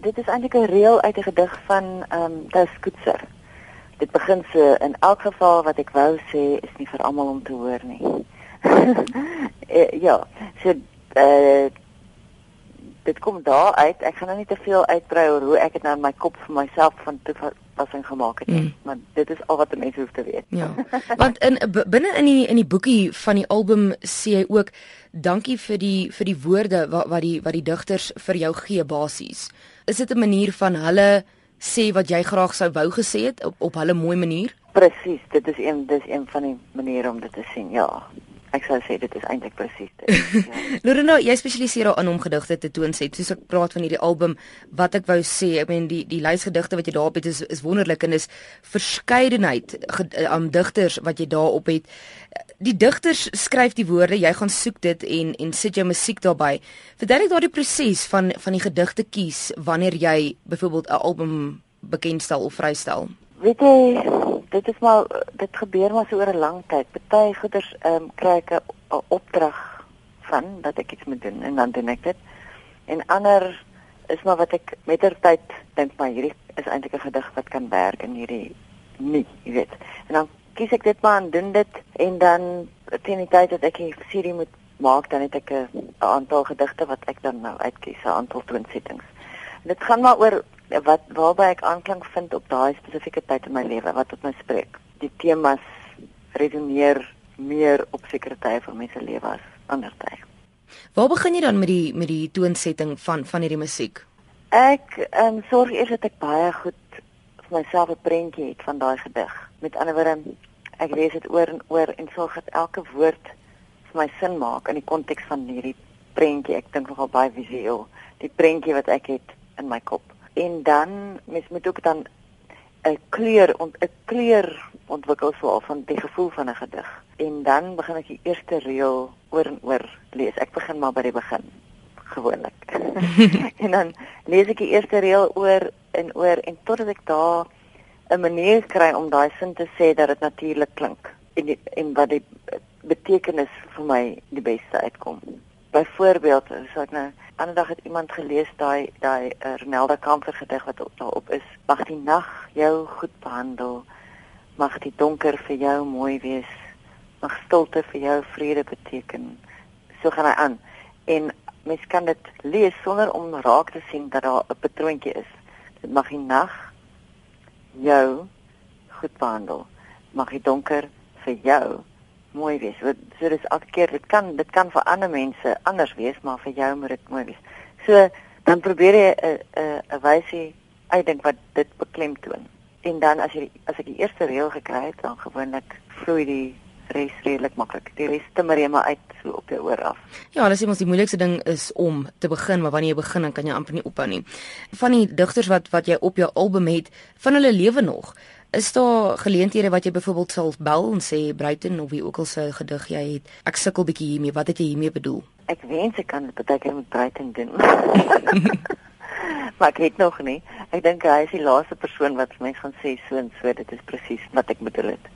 Dit is eintlik 'n reël uit 'n gedig van ehm um, Tous Koetser. Dit begin so in elk geval wat ek wou sê is nie vir almal om te hoor nie. ja, so eh uh, dit kom daar uit. Ek gaan nou nie te veel uitbrei oor hoe ek dit nou in my kop vir myself van toepassing gemaak het nie, mm. maar dit is al wat mense hoef te weet. Ja. Want in binne in die in die boekie van die album sê hy ook dankie vir die vir die woorde wat wat die wat die digters vir jou gee basies. Is dit 'n manier van hulle sê wat jy graag sou wou gesê het op op hulle mooi manier? Presies, dit is een dis een van die maniere om dit te sien. Ja. Ek sou sê dit is eintlik presies dit. Ja. Lorena, jy spesialiseer daarin om gedigte te toonset. Soos ek praat van hierdie album, wat ek wou sê, ek meen die die lys gedigte wat jy daarop het is is wonderlik en is verskeidenheid aan um, digters wat jy daarop het. Die digters skryf die woorde, jy gaan soek dit en en sit jou musiek daarbey. Verduidelik daardie proses van van die gedigte kies wanneer jy byvoorbeeld 'n album bekendstel of vrystel. Weet jy, dit is maar dit gebeur maar so oor 'n lang tyd. Party goeders ehm um, kry ek 'n opdrag van dat ek iets moet doen en dan doen ek dit. En ander is maar wat ek mettertyd dink maar hierdie is eintlik 'n gedig wat kan werk in hierdie nie, jy weet. En dan kies ek dit maar en doen dit en dan teen die tyd dat ek die serie moet maak dan het ek 'n aantal gedigte wat ek dan nou uitkies, 'n aantal toonsettings. En dit gaan maar oor wat waarby ek aanklank vind op daai spesifieke tyd in my lewe wat tot my spreek. Die temas resoneer meer op sekere tye van my se lewe as ander tye. Waar begin jy dan met die met die toonsetting van van hierdie musiek? Ek ehm um, sorg eers dat ek baie goed vir myself 'n prentjie het van daai gedig. Met ander woorde, ek lees dit oor en oor en sorg dat elke woord vir my sin maak in die konteks van hierdie prentjie. Ek dink nogal baie visueel, die prentjie wat ek het in my kop en dan mens moet ook dan 'n kleur ont 'n kleur ontwikkel so al van die gevoel van 'n gedig. En dan begin ek die eerste reël oor en oor lees. Ek begin maar by die begin gewoonlik. en dan lees ek die eerste reël oor en oor en totdat ek daar 'n manier kry om daai sin te sê dat dit natuurlik klink en die, en wat die betekenis vir my die beste uitkom. Byvoorbeeld, so ek nou ander dag het iemand gelees daai daai uh, Renelda Kamfer gedig wat daarop is. Mag die nag jou goed behandel. Mag die donker vir jou mooi wees. Mag stilte vir jou vrede beteken. So gaan hy aan. En mens kan dit lees sonder om raak te sien dat daar 'n patroontjie is. Dit mag die nag jou goed behandel. Mag die donker vir jou mooi wees. Wat so dis elke keer dit kan dit kan vir ander mense anders wees, maar vir jou moet dit mooi wees. So dan probeer jy 'n 'n 'n wysie uitdink wat dit beklemtoon. En dan as jy as ek die eerste reël gekry het, dan gewoonlik vloei die res redelik maklik. Die res te maar maar uit so op jou oor af. Ja, dis mos die moeilikste ding is om te begin, maar wanneer jy begin dan kan jy amper nie ophou nie. Van die digters wat wat jy op jou album het, van hulle lewe nog. Is daar geleenthede wat jy byvoorbeeld sal bel en sê Bruiten of wie ook al se gedig jy het? Ek sukkel bietjie hiermee. Wat het jy hiermee bedoel? Ek wens ek kan dit baie keer met Bruiten doen. maar ek het nog nie. Ek dink hy is die laaste persoon wat vir my gaan sê so en so dit is presies wat ek bedoel het.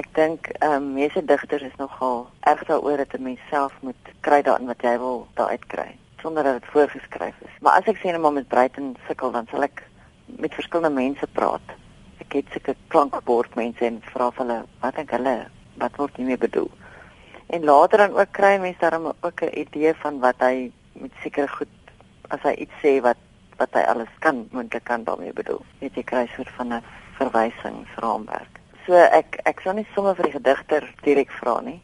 Ek dink ehm um, meeste digters is nogal erg daaroor dat 'n mens self moet kry daarin wat jy wil daar uitkry sonder dat dit voorgeskryf is. Maar as ek sê net maar met Bruiten sukkel dan sal ek met verskillende mense praat ek het sulke klankbord mense en vra vir hulle wat dink hulle wat word hiermee bedoel. En later dan ook kry mense daarom ook 'n idee van wat hy met sekere goed as hy iets sê wat wat hy alles kan moontlik kan daarmee bedoel. Weet jy kry soort van 'n verwysingsraamwerk. So ek ek sou nie sommer vir die gedigter direk vra nie.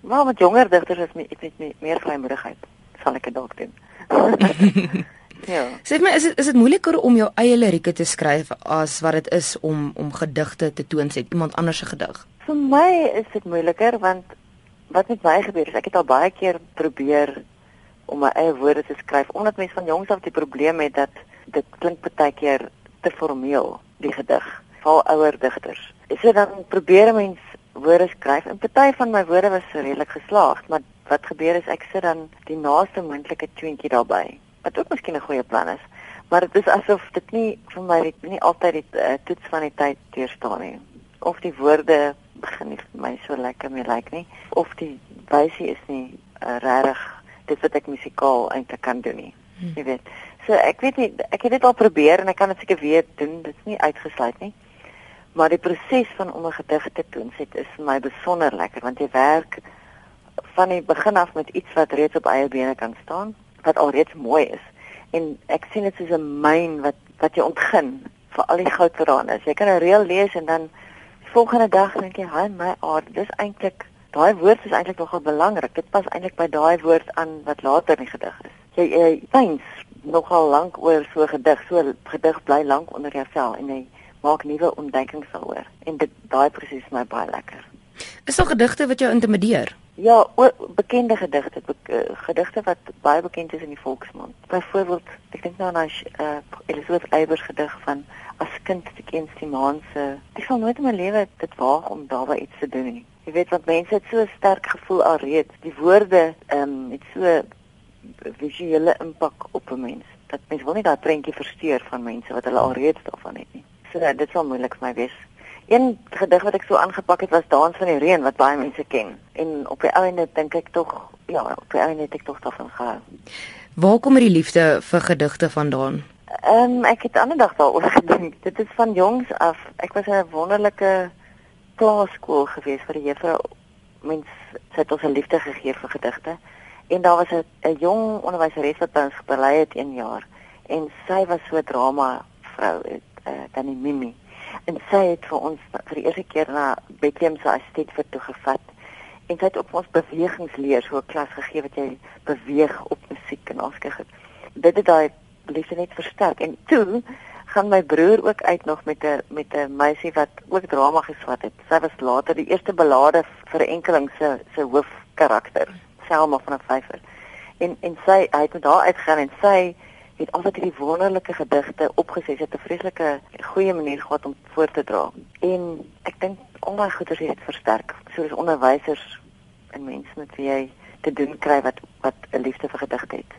Maar met jonger digters is my ek net meer vrymoedigheid. Sal ek dit dalk doen. Ja. Sê my is dit is dit moeiliker om jou eie lirieke te skryf as wat dit is om om gedigte te toonset iemand anders se gedig? Vir my is dit moeiliker want wat met my gebeur is ek het al baie keer probeer om my eie woorde te skryf omdat mense van jongs af die probleem het dat dit klink baie keer te formeel die gedig val ouer digters. So dan probeer 'n mens woorde skryf en party van my woorde was redelik geslaagd, maar wat gebeur is ek sit dan die naaste moontlike twintjie daarbey wat ook miskien 'n goeie plan is. Maar dit is asof dit nie vir my nie, nie altyd die uh, toets van die tyd deurstaan nie. Of die woorde begin nie vir my so lekker meer lyk like nie, of die wysie is nie uh, regtig dit wat ek musikaal eintlik kan doen nie. Hmm. Jy weet. So ek weet nie ek het dit al probeer en ek kan dit seker weer doen. Dit is nie uitgesluit nie. Maar die proses van om 'n gedig te toonset is vir my besonder lekker want jy werk van die begin af met iets wat reeds op eie bene kan staan, wat alreeds mooi is. En ek sien dit soos 'n myn wat wat jy ontgin vir al die goudverranes. Jy kan 'n reël lees en dan volgende dag dink jy, "Haai my aard, dis eintlik daai woord is eintlik nogal belangrik. Dit pas eintlik by daai woord aan wat later in die gedig is." Jy jy pyns nogal lank oor so 'n gedig. So gedig bly lank onder jou vel en jy maak nuwe ontdekkings daaroor. En dit daai proses is my baie lekker. Is daar gedigte wat jou intimideer? Ja, o, bekende gedigte, be, uh, gedigte wat baie bekend is in die volksmond. Byvoorbeeld, ek dink nou aan 'n uh, Elisabeth Eybers gedig van as kind te ken die maan se. Ek sal nooit in my lewe dit waag om daarby iets te doen nie. Jy weet wat mense het so sterk gevoel alreeds. Die woorde ehm um, het so visuele impak op 'n mens. Dat mens wil nie daai prentjie versteur van mense wat hulle alreeds daarvan het nie. So dit sal moeilik vir my wees Een gedig wat ek so aangepak het was Dans van die Reën wat baie mense ken. En op die einde dink ek tog ja, op die einde het ek tog daarvan gehou. Waar kom hierdie liefde vir gedigte vandaan? Ehm um, ek het ander dag daaroor gedink. Dit is van jongs af. Ek was in 'n wonderlike klaskool gewees vir die juffrou mens het ons 'n liefde gegee vir gedigte. En daar was 'n jong onderwyseres wat ons gebly het 1 jaar en sy was so drama vrou, uh, tannie Mimi en sy het vir ons vir die eerste keer na Bethlehem se estate vir toe gevat en sy het op ons bewegingsleer so 'n klas gegee wat jy beweeg op musiek en alskyk. Dit het daai liefde net versterk en toe gaan my broer ook uit nog met 'n met 'n meisie wat ook drama geswat het. Sy was later die eerste belade vir enkeling se se hoofkarakter, Selma van 'n vyfer. En en sy hy het met haar uitgegaan en sy het altyd hierdie wonderlike gedigte opgeset het 'n vreeslike goeie manier gehad om voor te dra. En ek dink al daai goeders het versterk. Soos onderwysers en mense met wie jy te doen kry wat wat 'n liefde vir gedigte het.